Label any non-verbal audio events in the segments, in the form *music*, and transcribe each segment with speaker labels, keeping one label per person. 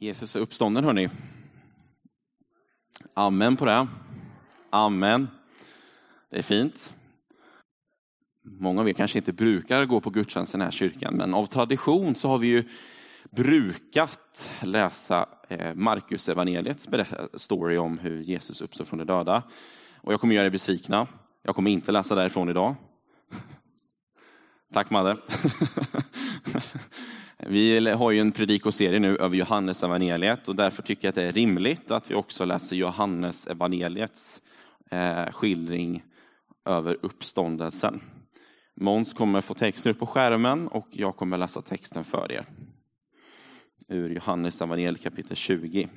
Speaker 1: Jesus är uppstånden hörni. Amen på det. Amen. Det är fint. Många av er kanske inte brukar gå på gudstjänst i den här kyrkan, men av tradition så har vi ju brukat läsa eh, Markus evangeliets story om hur Jesus uppstår från de döda. Och jag kommer göra er besvikna. Jag kommer inte läsa därifrån idag. Tack Madde. *laughs* Vi har ju en predikoserie nu över Johannes evangeliet och därför tycker jag att det är rimligt att vi också läser Johannes evangeliets eh, skildring över uppståndelsen. Måns kommer få texten upp på skärmen och jag kommer läsa texten för er. Ur Johannes evangeliet kapitel 20.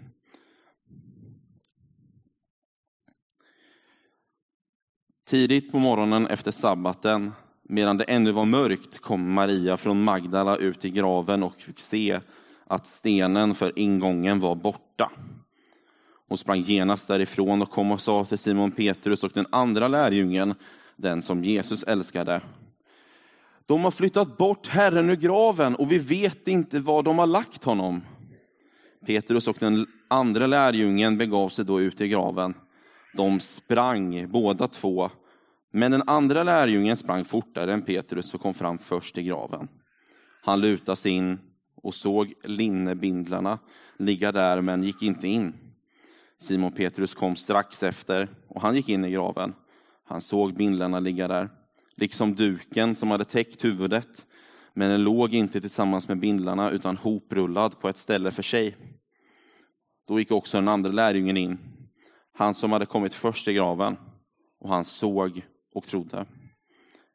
Speaker 1: Tidigt på morgonen efter sabbaten Medan det ännu var mörkt kom Maria från Magdala ut i graven och fick se att stenen för ingången var borta. Hon sprang genast därifrån och kom och sa till Simon Petrus och den andra lärjungen, den som Jesus älskade. De har flyttat bort Herren ur graven och vi vet inte var de har lagt honom. Petrus och den andra lärjungen begav sig då ut i graven. De sprang båda två men den andra lärjungen sprang fortare än Petrus och kom fram först i graven. Han lutade sig in och såg linnebindlarna ligga där, men gick inte in. Simon Petrus kom strax efter och han gick in i graven. Han såg bindlarna ligga där, liksom duken som hade täckt huvudet, men den låg inte tillsammans med bindlarna utan hoprullad på ett ställe för sig. Då gick också den andra lärjungen in, han som hade kommit först i graven, och han såg och trodde.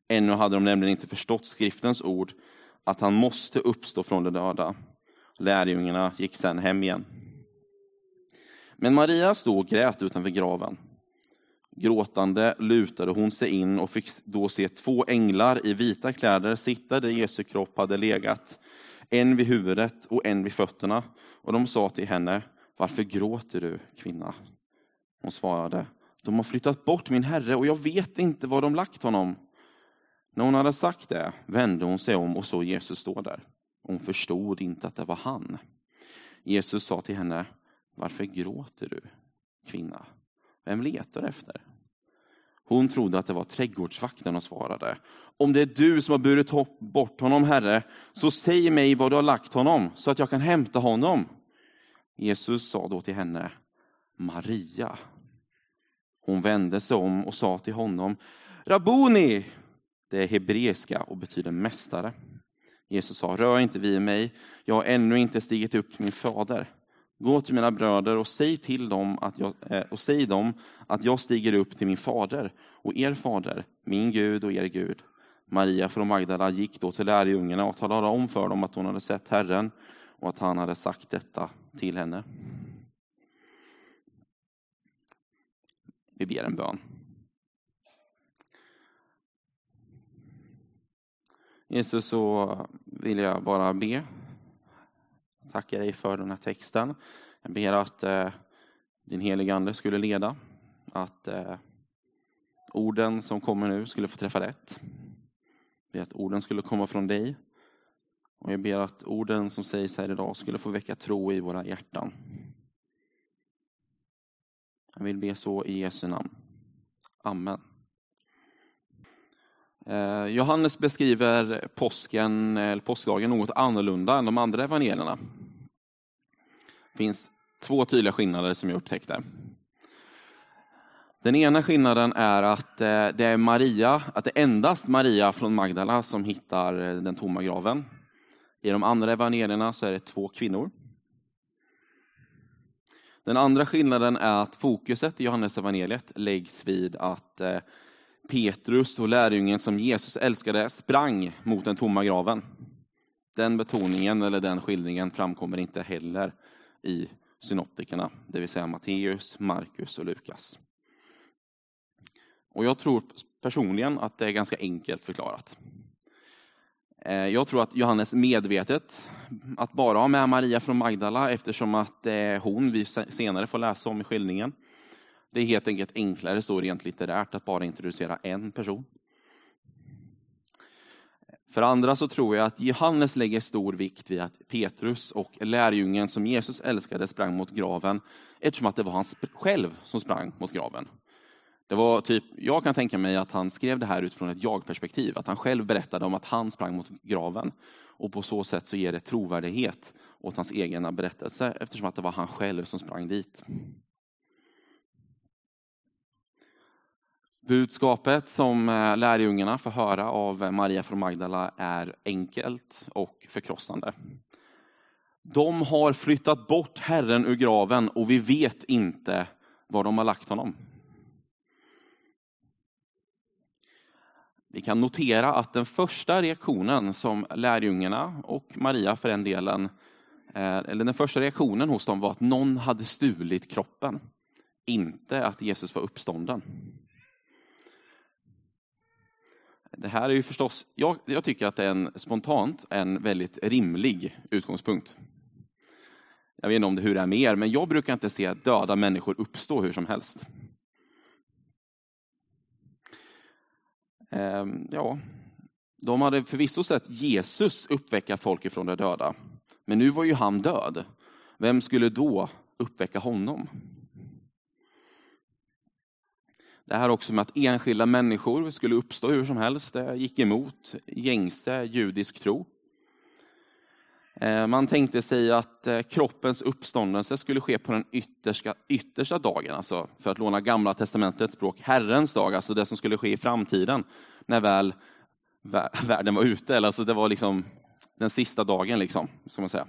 Speaker 1: Ännu hade de nämligen inte förstått skriftens ord, att han måste uppstå från de döda. Lärjungarna gick sedan hem igen. Men Maria stod och grät utanför graven. Gråtande lutade hon sig in och fick då se två änglar i vita kläder sitta där Jesu kropp hade legat, en vid huvudet och en vid fötterna. Och de sa till henne, varför gråter du kvinna? Hon svarade, de har flyttat bort min herre och jag vet inte var de lagt honom. När hon hade sagt det vände hon sig om och såg Jesus stå där. Hon förstod inte att det var han. Jesus sa till henne, varför gråter du, kvinna? Vem letar du efter? Hon trodde att det var trädgårdsvakten och svarade, om det är du som har burit bort honom, Herre, så säg mig var du har lagt honom, så att jag kan hämta honom. Jesus sa då till henne, Maria. Hon vände sig om och sa till honom, Rabuni! Det är hebreiska och betyder mästare. Jesus sa, rör inte vid mig, jag har ännu inte stigit upp till min fader. Gå till mina bröder och säg till dem att jag, eh, och säg dem att jag stiger upp till min fader och er fader, min Gud och er Gud. Maria från Magdala gick då till lärjungarna och talade om för dem att hon hade sett Herren och att han hade sagt detta till henne. Vi ber en bön. Jesus, så vill jag bara be. Tacka dig för den här texten. Jag ber att eh, din heliga Ande skulle leda. Att eh, orden som kommer nu skulle få träffa rätt. Jag ber att orden skulle komma från dig. Och jag ber att orden som sägs här idag skulle få väcka tro i våra hjärtan. Jag vill be så i Jesu namn. Amen. Eh, Johannes beskriver påsken, eller påskdagen något annorlunda än de andra evangelierna. Det finns två tydliga skillnader som jag upptäckte. Den ena skillnaden är att eh, det är Maria, att det är endast Maria från Magdala som hittar eh, den tomma graven. I de andra evangelierna så är det två kvinnor. Den andra skillnaden är att fokuset i Johannes evangeliet läggs vid att eh, Petrus och lärjungen som Jesus älskade sprang mot den tomma graven. Den betoningen eller den skildringen framkommer inte heller i synoptikerna, det vill säga Matteus, Markus och Lukas. Och jag tror personligen att det är ganska enkelt förklarat. Eh, jag tror att Johannes medvetet att bara ha med Maria från Magdala eftersom att det är hon vi senare får läsa om i skildringen. Det är helt enkelt enklare så rent litterärt att bara introducera en person. För andra så tror jag att Johannes lägger stor vikt vid att Petrus och lärjungen som Jesus älskade sprang mot graven eftersom att det var han själv som sprang mot graven. Det var typ, jag kan tänka mig att han skrev det här utifrån ett jag-perspektiv, att han själv berättade om att han sprang mot graven. Och på så sätt så ger det trovärdighet åt hans egna berättelse eftersom att det var han själv som sprang dit. Budskapet som eh, lärjungarna får höra av eh, Maria från Magdala är enkelt och förkrossande. De har flyttat bort Herren ur graven och vi vet inte var de har lagt honom. Vi kan notera att den första reaktionen som lärjungarna och Maria för den delen, eh, eller den första reaktionen hos dem var att någon hade stulit kroppen. Inte att Jesus var uppstånden. Det här är ju förstås, jag, jag tycker att det är en, spontant en väldigt rimlig utgångspunkt. Jag vet inte om det hur det är med er, men jag brukar inte se döda människor uppstå hur som helst. Ehm, ja, de hade förvisso sett Jesus uppväcka folk ifrån de döda. Men nu var ju han död. Vem skulle då uppväcka honom? Det här också med att enskilda människor skulle uppstå hur som helst, det gick emot gängse judisk tro. Eh, man tänkte sig att eh, kroppens uppståndelse skulle ske på den yttersta, yttersta dagen, alltså för att låna gamla testamentets språk, Herrens dag, alltså det som skulle ske i framtiden, när väl *laughs* världen var ute. Alltså det var liksom den sista dagen, liksom, ska man säga.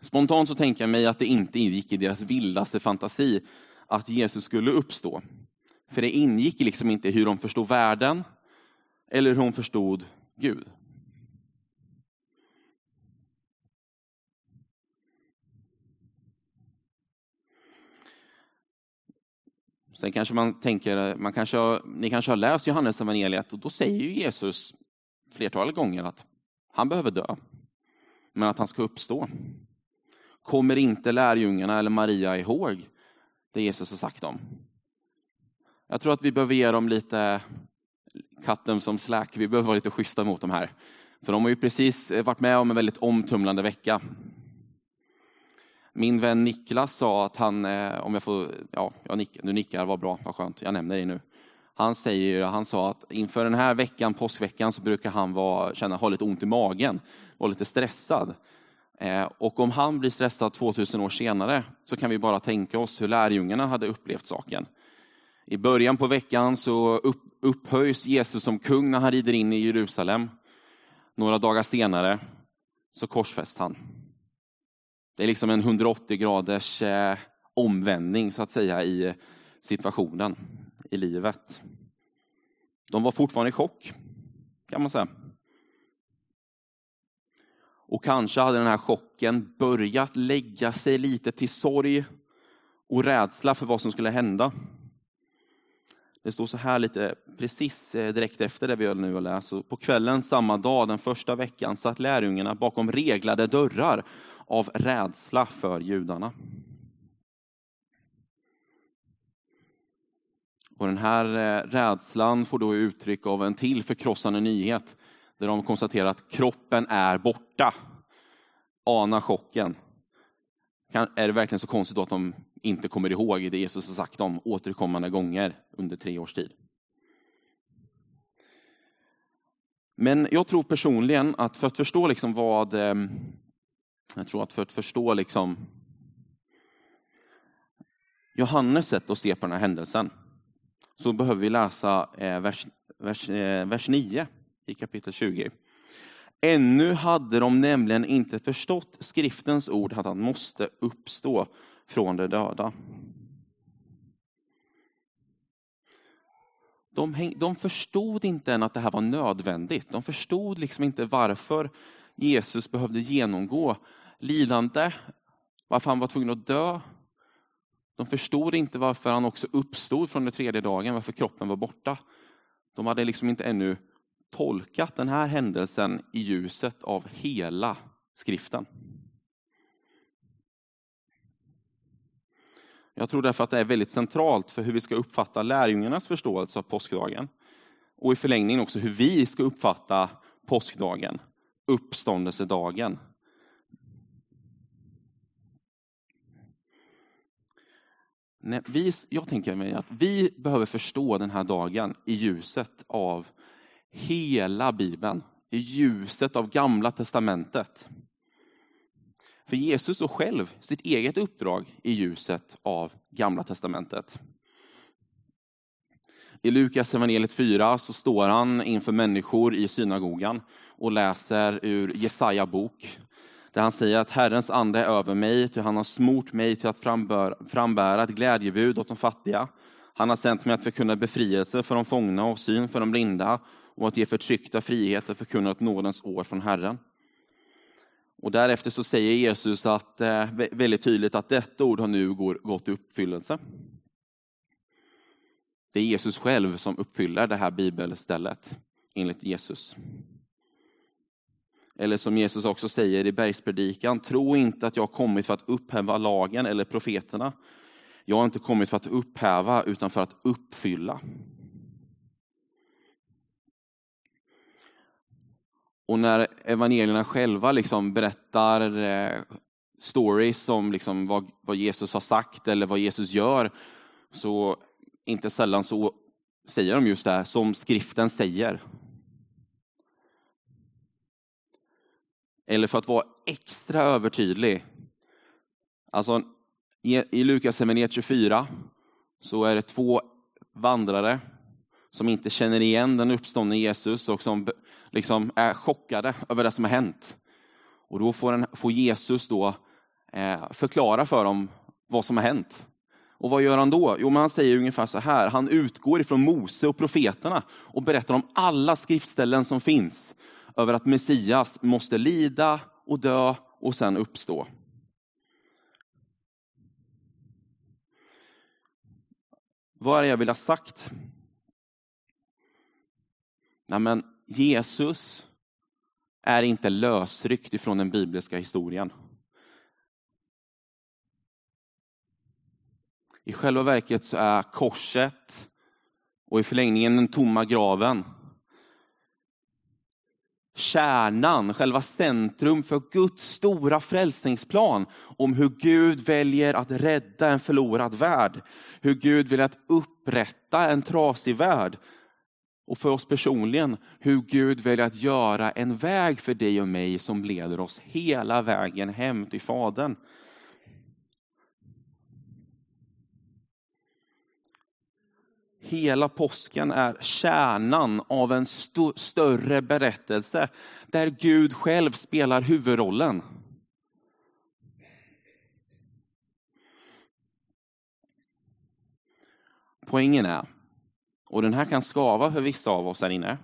Speaker 1: Spontant så tänker jag mig att det inte ingick i deras vildaste fantasi att Jesus skulle uppstå. För det ingick liksom inte hur de förstod världen eller hur hon förstod Gud. Sen kanske man tänker, man kanske har, ni kanske har läst Johannes evangeliet och då säger ju Jesus flertalet gånger att han behöver dö, men att han ska uppstå. Kommer inte lärjungarna eller Maria ihåg det Jesus har sagt om? Jag tror att vi behöver ge dem lite katten som släk. Vi behöver vara lite schyssta mot dem här. För de har ju precis varit med om en väldigt omtumlande vecka. Min vän Niklas sa att han, eh, om jag får, ja, jag nick, du nickar, vad bra, vad skönt, jag nämner dig nu. Han, säger, han sa att inför den här veckan, påskveckan, så brukar han vara, känna, ha lite ont i magen, och lite stressad. Eh, och om han blir stressad 2000 år senare, så kan vi bara tänka oss hur lärjungarna hade upplevt saken. I början på veckan så upp, upphöjs Jesus som kung när han rider in i Jerusalem. Några dagar senare så korsfäst han. Det är liksom en 180 graders eh, omvändning så att säga i situationen, i livet. De var fortfarande i chock, kan man säga. Och kanske hade den här chocken börjat lägga sig lite till sorg och rädsla för vad som skulle hända. Det står så här lite precis eh, direkt efter det vi nu har läst. På kvällen samma dag, den första veckan, satt lärjungarna bakom reglade dörrar av rädsla för judarna. Och den här eh, rädslan får då uttryck av en till förkrossande nyhet, där de konstaterar att kroppen är borta. Ana chocken. Är det verkligen så konstigt att de inte kommer ihåg det Jesus har sagt om återkommande gånger under tre års tid? Men jag tror personligen att för att förstå liksom vad eh, jag tror att för att förstå liksom Johannes sätt att se på den här händelsen så behöver vi läsa eh, vers, vers, eh, vers 9 i kapitel 20. Ännu hade de nämligen inte förstått skriftens ord att han måste uppstå från de döda. De, de förstod inte än att det här var nödvändigt. De förstod liksom inte varför Jesus behövde genomgå lidande, varför han var tvungen att dö. De förstod inte varför han också uppstod från den tredje dagen, varför kroppen var borta. De hade liksom inte ännu tolkat den här händelsen i ljuset av hela skriften. Jag tror därför att det är väldigt centralt för hur vi ska uppfatta lärjungarnas förståelse av påskdagen och i förlängningen också hur vi ska uppfatta påskdagen, uppståndelsedagen. Vi, jag tänker mig att vi behöver förstå den här dagen i ljuset av hela Bibeln, i ljuset av Gamla Testamentet. För Jesus står själv sitt eget uppdrag i ljuset av Gamla Testamentet. I Lukas evangeliet 4 så står han inför människor i synagogan och läser ur Jesaja bok. Där han säger att Herrens ande är över mig, ty han har smort mig till att frambära ett glädjebud åt de fattiga. Han har sänt mig att förkunna befrielse för de fångna och syn för de blinda och att ge förtryckta frihet att förkunna ett nådens år från Herren. Och därefter så säger Jesus att, eh, väldigt tydligt att detta ord har nu gått i uppfyllelse. Det är Jesus själv som uppfyller det här bibelstället, enligt Jesus. Eller som Jesus också säger i bergspredikan, tro inte att jag har kommit för att upphäva lagen eller profeterna. Jag har inte kommit för att upphäva, utan för att uppfylla. Och när evangelierna själva liksom berättar eh, stories om liksom vad, vad Jesus har sagt eller vad Jesus gör, så inte sällan så säger de just det här, som skriften säger. Eller för att vara extra övertydlig. Alltså, i Lukas 24 så är det två vandrare som inte känner igen den uppståndne Jesus och som liksom är chockade över det som har hänt. Och då får, en, får Jesus då eh, förklara för dem vad som har hänt. Och vad gör han då? Jo, men han säger ungefär så här. Han utgår ifrån Mose och profeterna och berättar om alla skriftställen som finns över att Messias måste lida och dö och sen uppstå. Vad är det jag vill ha sagt? Nej, men Jesus är inte lösryckt ifrån den bibliska historien. I själva verket så är korset och i förlängningen den tomma graven kärnan, själva centrum för Guds stora frälsningsplan om hur Gud väljer att rädda en förlorad värld. Hur Gud vill att upprätta en trasig värld. Och för oss personligen, hur Gud väljer att göra en väg för dig och mig som leder oss hela vägen hem till Fadern. Hela påsken är kärnan av en st större berättelse där Gud själv spelar huvudrollen. Poängen är, och den här kan skava för vissa av oss här inne,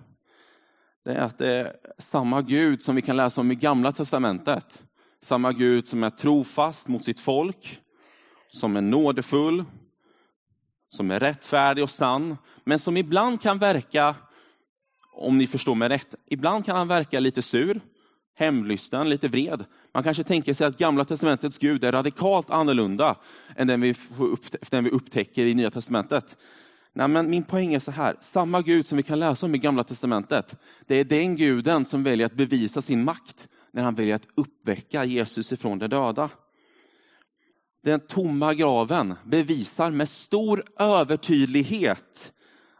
Speaker 1: det är att det är samma Gud som vi kan läsa om i Gamla Testamentet. Samma Gud som är trofast mot sitt folk, som är nådefull, som är rättfärdig och sann, men som ibland kan verka, om ni förstår mig rätt, ibland kan han verka lite sur, hemlysten, lite vred. Man kanske tänker sig att Gamla Testamentets Gud är radikalt annorlunda än den vi, den vi upptäcker i Nya Testamentet. Nej, men min poäng är så här, samma Gud som vi kan läsa om i Gamla Testamentet, det är den guden som väljer att bevisa sin makt när han väljer att uppväcka Jesus ifrån de döda. Den tomma graven bevisar med stor övertydlighet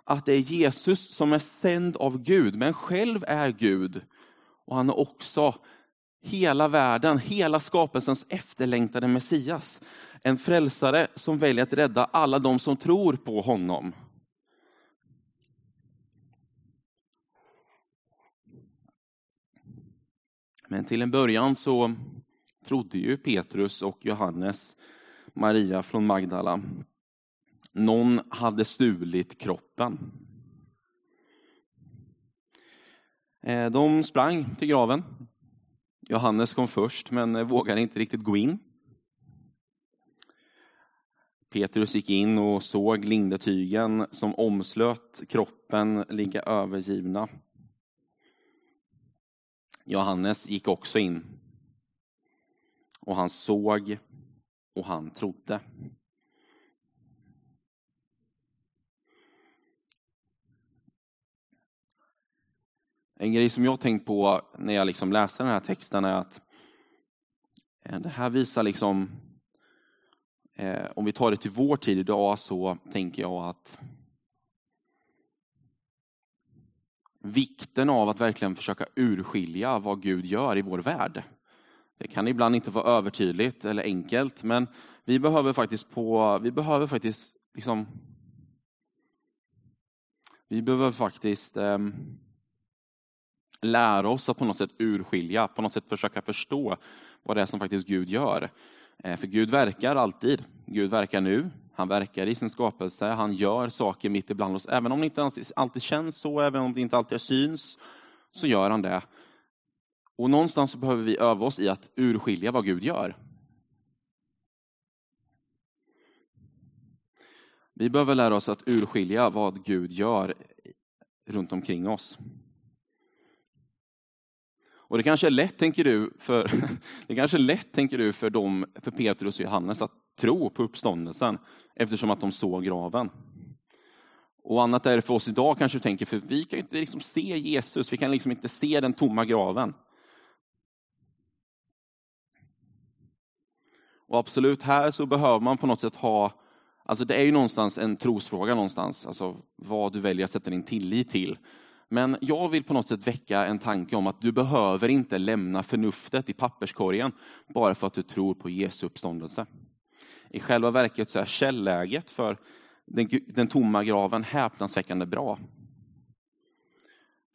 Speaker 1: att det är Jesus som är sänd av Gud, men själv är Gud. Och han är också hela världen, hela skapelsens efterlängtade Messias. En frälsare som väljer att rädda alla de som tror på honom. Men till en början så trodde ju Petrus och Johannes Maria från Magdala. Någon hade stulit kroppen. Eh, de sprang till graven. Johannes kom först, men vågade inte riktigt gå in. Petrus gick in och såg lindetygen som omslöt kroppen ligga övergivna. Johannes gick också in. Och han såg och han trodde. En grej som jag tänkt på när jag liksom läste den här texten är att eh, det här visar liksom, eh, om vi tar det till vår tid idag så tänker jag att vikten av att verkligen försöka urskilja vad Gud gör i vår värld. Det kan ibland inte vara övertydligt eller enkelt, men vi behöver faktiskt på, vi behöver faktiskt liksom, vi behöver faktiskt eh, lära oss att på något sätt urskilja, på något sätt försöka förstå vad det är som faktiskt Gud gör. Eh, för Gud verkar alltid. Gud verkar nu, han verkar i sin skapelse, han gör saker mitt ibland oss. Även om det inte alltid känns så, även om det inte alltid syns, så gör han det. Och någonstans så behöver vi öva oss i att urskilja vad Gud gör. Vi behöver lära oss att urskilja vad Gud gör runt omkring oss. Och det kanske är lätt, tänker du, för, *laughs* det kanske är lätt, tänker du, för, dem, för Petrus och Johannes att tro på uppståndelsen eftersom att de såg graven. Och annat är det för oss idag kanske du tänker, för vi kan inte liksom se Jesus, vi kan liksom inte se den tomma graven. Och absolut, här så behöver man på något sätt ha, alltså det är ju någonstans en trosfråga någonstans, alltså vad du väljer att sätta din tillit till. Men jag vill på något sätt väcka en tanke om att du behöver inte lämna förnuftet i papperskorgen bara för att du tror på Jesu uppståndelse. I själva verket så är källäget för den, den tomma graven häpnadsväckande bra.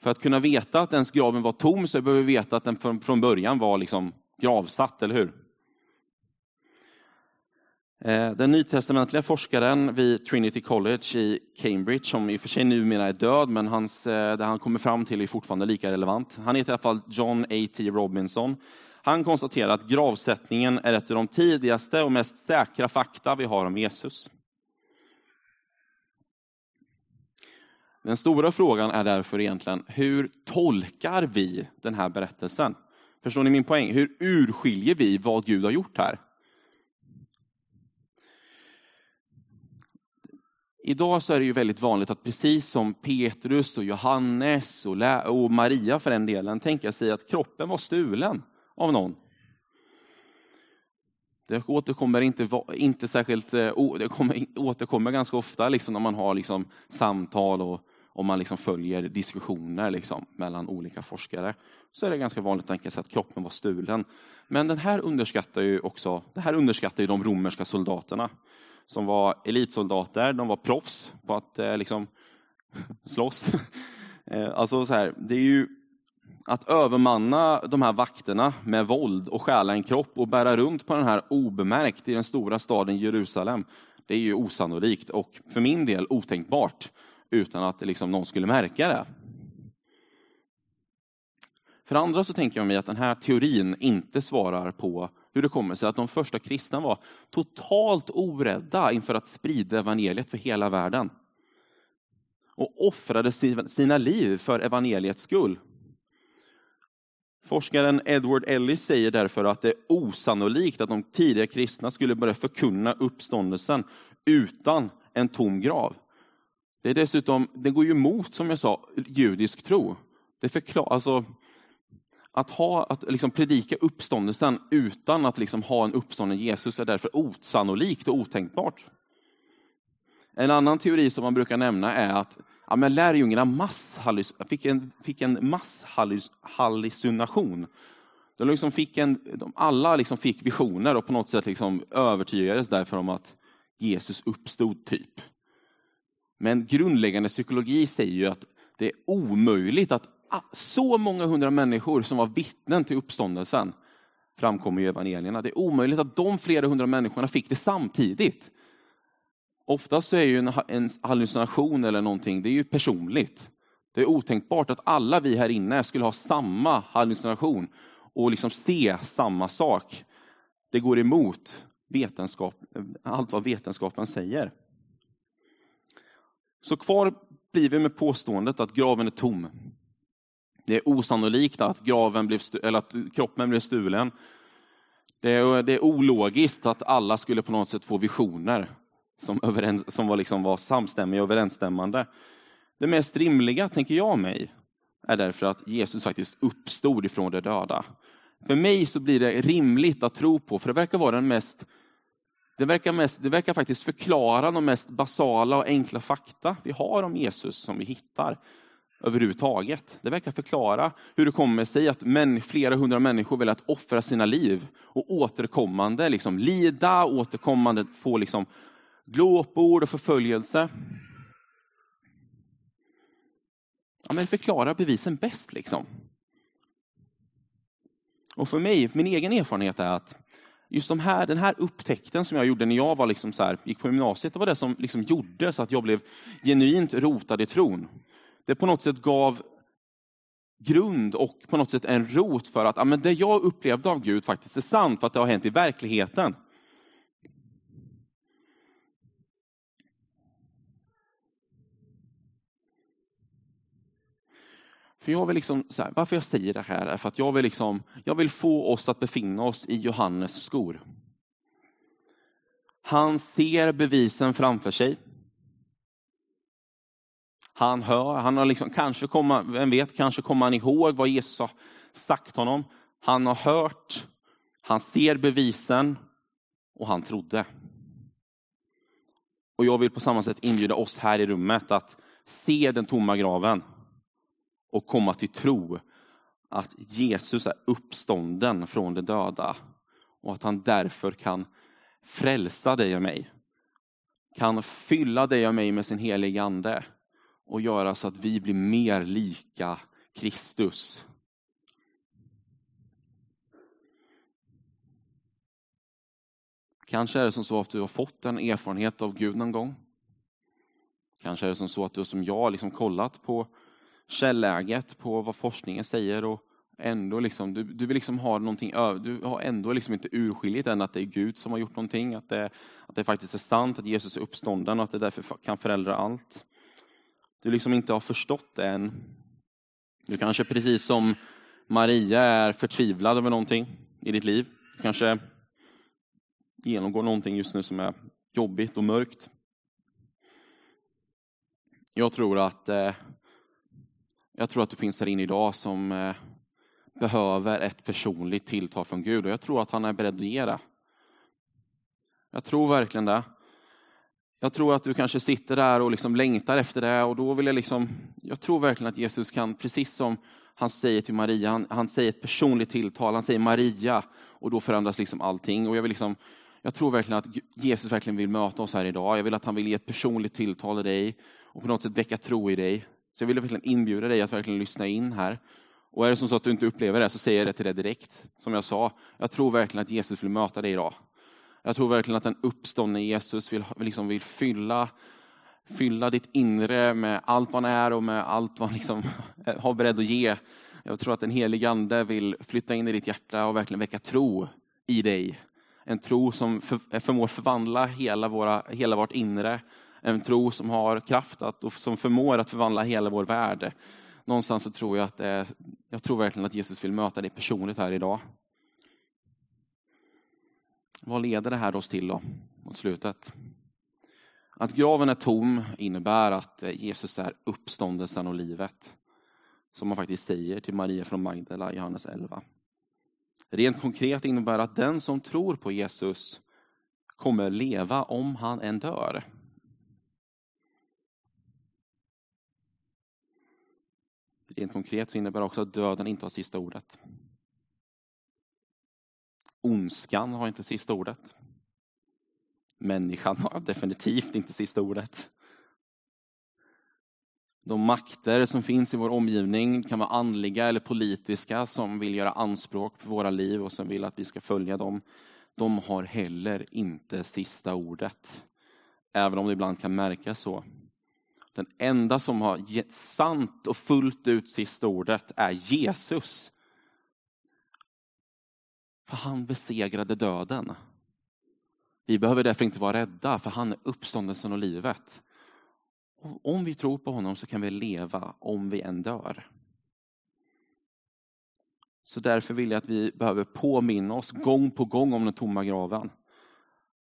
Speaker 1: För att kunna veta att ens graven var tom så behöver vi veta att den från, från början var liksom gravsatt, eller hur? Eh, den nytestamentliga forskaren vid Trinity College i Cambridge, som i och för sig numera är död, men hans, eh, det han kommer fram till är fortfarande lika relevant. Han heter i alla fall John A.T. Robinson. Han konstaterar att gravsättningen är ett av de tidigaste och mest säkra fakta vi har om Jesus. Den stora frågan är därför egentligen, hur tolkar vi den här berättelsen? Förstår ni min poäng? Hur urskiljer vi vad Gud har gjort här? Idag så är det ju väldigt vanligt att precis som Petrus och Johannes och, och Maria för den delen, tänka sig att kroppen var stulen av någon. Det återkommer inte, inte särskilt, eh, det kommer, återkommer ganska ofta liksom när man har liksom samtal och om man liksom följer diskussioner liksom mellan olika forskare. Så är det ganska vanligt att tänka sig att kroppen var stulen. Men den här underskattar ju också, det här underskattar ju de romerska soldaterna som var elitsoldater, de var proffs på att eh, liksom, *laughs* slåss. *laughs* Eh, alltså så här, det är ju att övermanna de här vakterna med våld och stjäla en kropp och bära runt på den här obemärkt i den stora staden Jerusalem. Det är ju osannolikt och för min del otänkbart utan att liksom någon skulle märka det. För andra så tänker jag mig att den här teorin inte svarar på hur det kommer sig att de första kristna var totalt orädda inför att sprida evangeliet för hela världen. Och offrade sina liv för evangeliets skull. Forskaren Edward Ellis säger därför att det är osannolikt att de tidiga kristna skulle börja förkunna uppståndelsen utan en tom grav. Det, är dessutom, det går ju emot, som jag sa, judisk tro. Det förklar, alltså, att, ha, att liksom predika uppståndelsen utan att liksom ha en uppstånden Jesus är därför osannolikt och otänkbart. En annan teori som man brukar nämna är att ja, men lärjungarna masshallis, fick en, fick en masshallucination. De liksom fick en, de alla liksom fick visioner och på något sätt liksom övertygades därför om att Jesus uppstod. typ. Men grundläggande psykologi säger ju att det är omöjligt att Ah, så många hundra människor som var vittnen till uppståndelsen framkommer i evangelierna. Det är omöjligt att de flera hundra människorna fick det samtidigt. Oftast är ju en, hallucination eller någonting, det är ju personligt. Det är otänkbart att alla vi här inne skulle ha samma hallucination och liksom se samma sak. Det går emot vetenskap, allt vad vetenskapen säger. Så kvar blir vi med påståendet att graven är tom. Det är osannolikt att, graven blev eller att kroppen blev stulen. Det är, det är ologiskt att alla skulle på något sätt få visioner som, överens, som var, liksom var samstämmiga och överensstämmande. Det mest rimliga, tänker jag mig, är därför att Jesus faktiskt uppstod ifrån de döda. För mig så blir det rimligt att tro på, för det verkar vara den mest det verkar, mest, det verkar faktiskt förklara de mest basala och enkla fakta vi har om Jesus som vi hittar överhuvudtaget. Det verkar förklara hur det kommer sig att män, flera hundra människor vill att offra sina liv och återkommande liksom, lida, återkommande få liksom, glåpord och förföljelse. Ja, men förklara bevisen bäst. liksom. Och för mig, min egen erfarenhet är att just de här, den här upptäckten som jag gjorde när jag var liksom så här, gick på gymnasiet, det var det som liksom gjorde så att jag blev genuint rotad i tron. Det på något sätt gav grund och på något sätt en rot för att ja, men det jag upplevde av Gud faktiskt är sant, för att det har hänt i verkligheten. För jag vill liksom, så här, varför jag säger det här är för att jag vill, liksom, jag vill få oss att befinna oss i Johannes skor. Han ser bevisen framför sig. Han hör, han har liksom, kanske komma, vem vet, kanske kommer han ihåg vad Jesus har sagt honom. Han har hört, han ser bevisen och han trodde. Och jag vill på samma sätt inbjuda oss här i rummet att se den tomma graven och komma till tro att Jesus är uppstånden från de döda och att han därför kan frälsa dig och mig. Kan fylla dig och mig med sin heliga ande och göra så att vi blir mer lika Kristus. Kanske är det som så att du har fått en erfarenhet av Gud någon gång. Kanske är det som så att du som jag liksom kollat på källäget på vad forskningen säger och ändå liksom, du, du vill liksom ha någonting, du har ändå liksom inte urskiljit än att det är Gud som har gjort någonting, att det, att det faktiskt är sant att Jesus är uppstånden och att det därför kan förändra allt. Du liksom inte har förstått det än. Du kanske precis som Maria är förtvivlad över någonting i ditt liv. Du kanske genomgår någonting just nu som är jobbigt och mörkt. Jag tror att eh, jag tror att du finns här inne idag som eh, behöver ett personligt tilltal från Gud och jag tror att han är beredd att ge det. Jag tror verkligen det. Jag tror att du kanske sitter där och liksom längtar efter det och då vill jag liksom, jag tror verkligen att Jesus kan, precis som han säger till Maria, han, han säger ett personligt tilltal, han säger Maria och då förändras liksom allting. Och jag, vill liksom, jag tror verkligen att Jesus verkligen vill möta oss här idag. Jag vill att han vill ge ett personligt tilltal i dig och på något sätt väcka tro i dig. Så jag vill verkligen inbjuda dig att verkligen lyssna in här. Och är det som så att du inte upplever det så säger jag det till dig direkt. Som jag sa, jag tror verkligen att Jesus vill möta dig idag. Jag tror verkligen att den uppståndne Jesus vill, liksom vill fylla, fylla ditt inre med allt vad han är och med allt vad han liksom *laughs* har beredd att ge. Jag tror att den helige Ande vill flytta in i ditt hjärta och verkligen väcka tro i dig. En tro som för, förmår förvandla hela, våra, hela vårt inre en tro som har kraft att, och som förmår att förvandla hela vår värld. Någonstans så tror jag att jag tror verkligen att Jesus vill möta dig personligt här idag. Vad leder det här oss till då, mot slutet? Att graven är tom innebär att eh, Jesus är uppståndelsen och livet. Som man faktiskt säger till Maria från Magdala i Johannes 11. Rent konkret innebär att den som tror på Jesus kommer leva om han än dör. Rent konkret så innebär det också att döden inte har sista ordet. Ondskan har inte sista ordet. Människan har definitivt inte sista ordet. De makter som finns i vår omgivning kan vara andliga eller politiska som vill göra anspråk på våra liv och som vill att vi ska följa dem. De har heller inte sista ordet. Även om det ibland kan märkas så. Den enda som har gett sant och fullt ut sista ordet är Jesus. För han besegrade döden. Vi behöver därför inte vara rädda, för han är uppståndelsen och livet. Och om vi tror på honom så kan vi leva om vi än dör. Så därför vill jag att vi behöver påminna oss gång på gång om den tomma graven.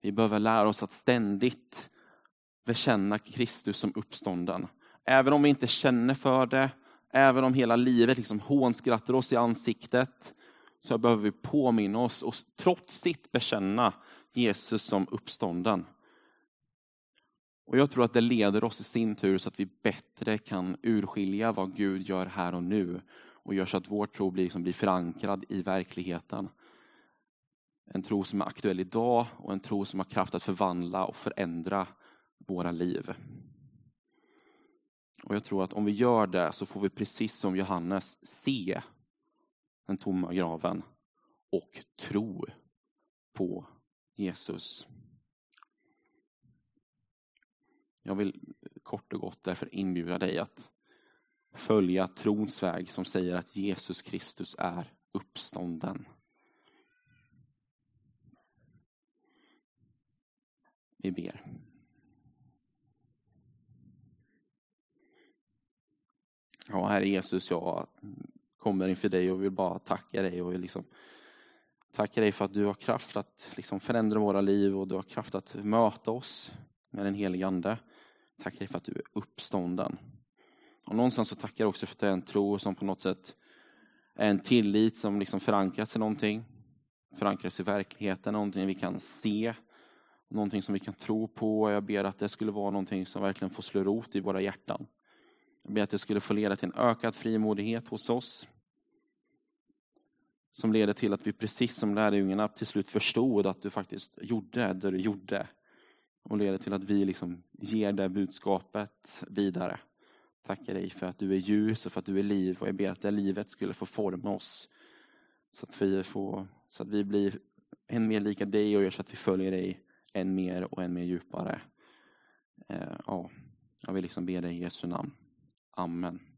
Speaker 1: Vi behöver lära oss att ständigt bekänna Kristus som uppstånden. Även om vi inte känner för det, Även om hela livet liksom hånskrattar oss i ansiktet, så behöver vi påminna oss och trotsigt bekänna Jesus som uppstånden. Och Jag tror att det leder oss i sin tur så att vi bättre kan urskilja vad Gud gör här och nu och gör så att vår tro blir, liksom blir förankrad i verkligheten. En tro som är aktuell idag och en tro som har kraft att förvandla och förändra våra liv. Och Jag tror att om vi gör det så får vi precis som Johannes se den tomma graven och tro på Jesus. Jag vill kort och gott därför inbjuda dig att följa trons väg som säger att Jesus Kristus är uppstånden. Vi ber. Ja, Herre Jesus, jag kommer inför dig och vill bara tacka dig och liksom tacka dig för att du har kraft att liksom förändra våra liv och du har kraft att möta oss med den helige Ande. Tackar dig för att du är uppstånden. Och någonstans så tackar jag också för att det är en tro som på något sätt är en tillit som liksom förankras i någonting. Förankras i verkligheten, någonting vi kan se. Någonting som vi kan tro på. Jag ber att det skulle vara någonting som verkligen får slå rot i våra hjärtan. Jag ber att det skulle få leda till en ökad frimodighet hos oss. Som leder till att vi precis som lärjungarna till slut förstod att du faktiskt gjorde det du gjorde. Och leder till att vi liksom ger det budskapet vidare. Tackar dig för att du är ljus och för att du är liv. Och jag ber att det livet skulle få forma oss. Så att vi, får, så att vi blir än mer lika dig och gör så att vi följer dig än mer och än mer djupare. Eh, ja, jag vill liksom be dig i Jesu namn. Amen.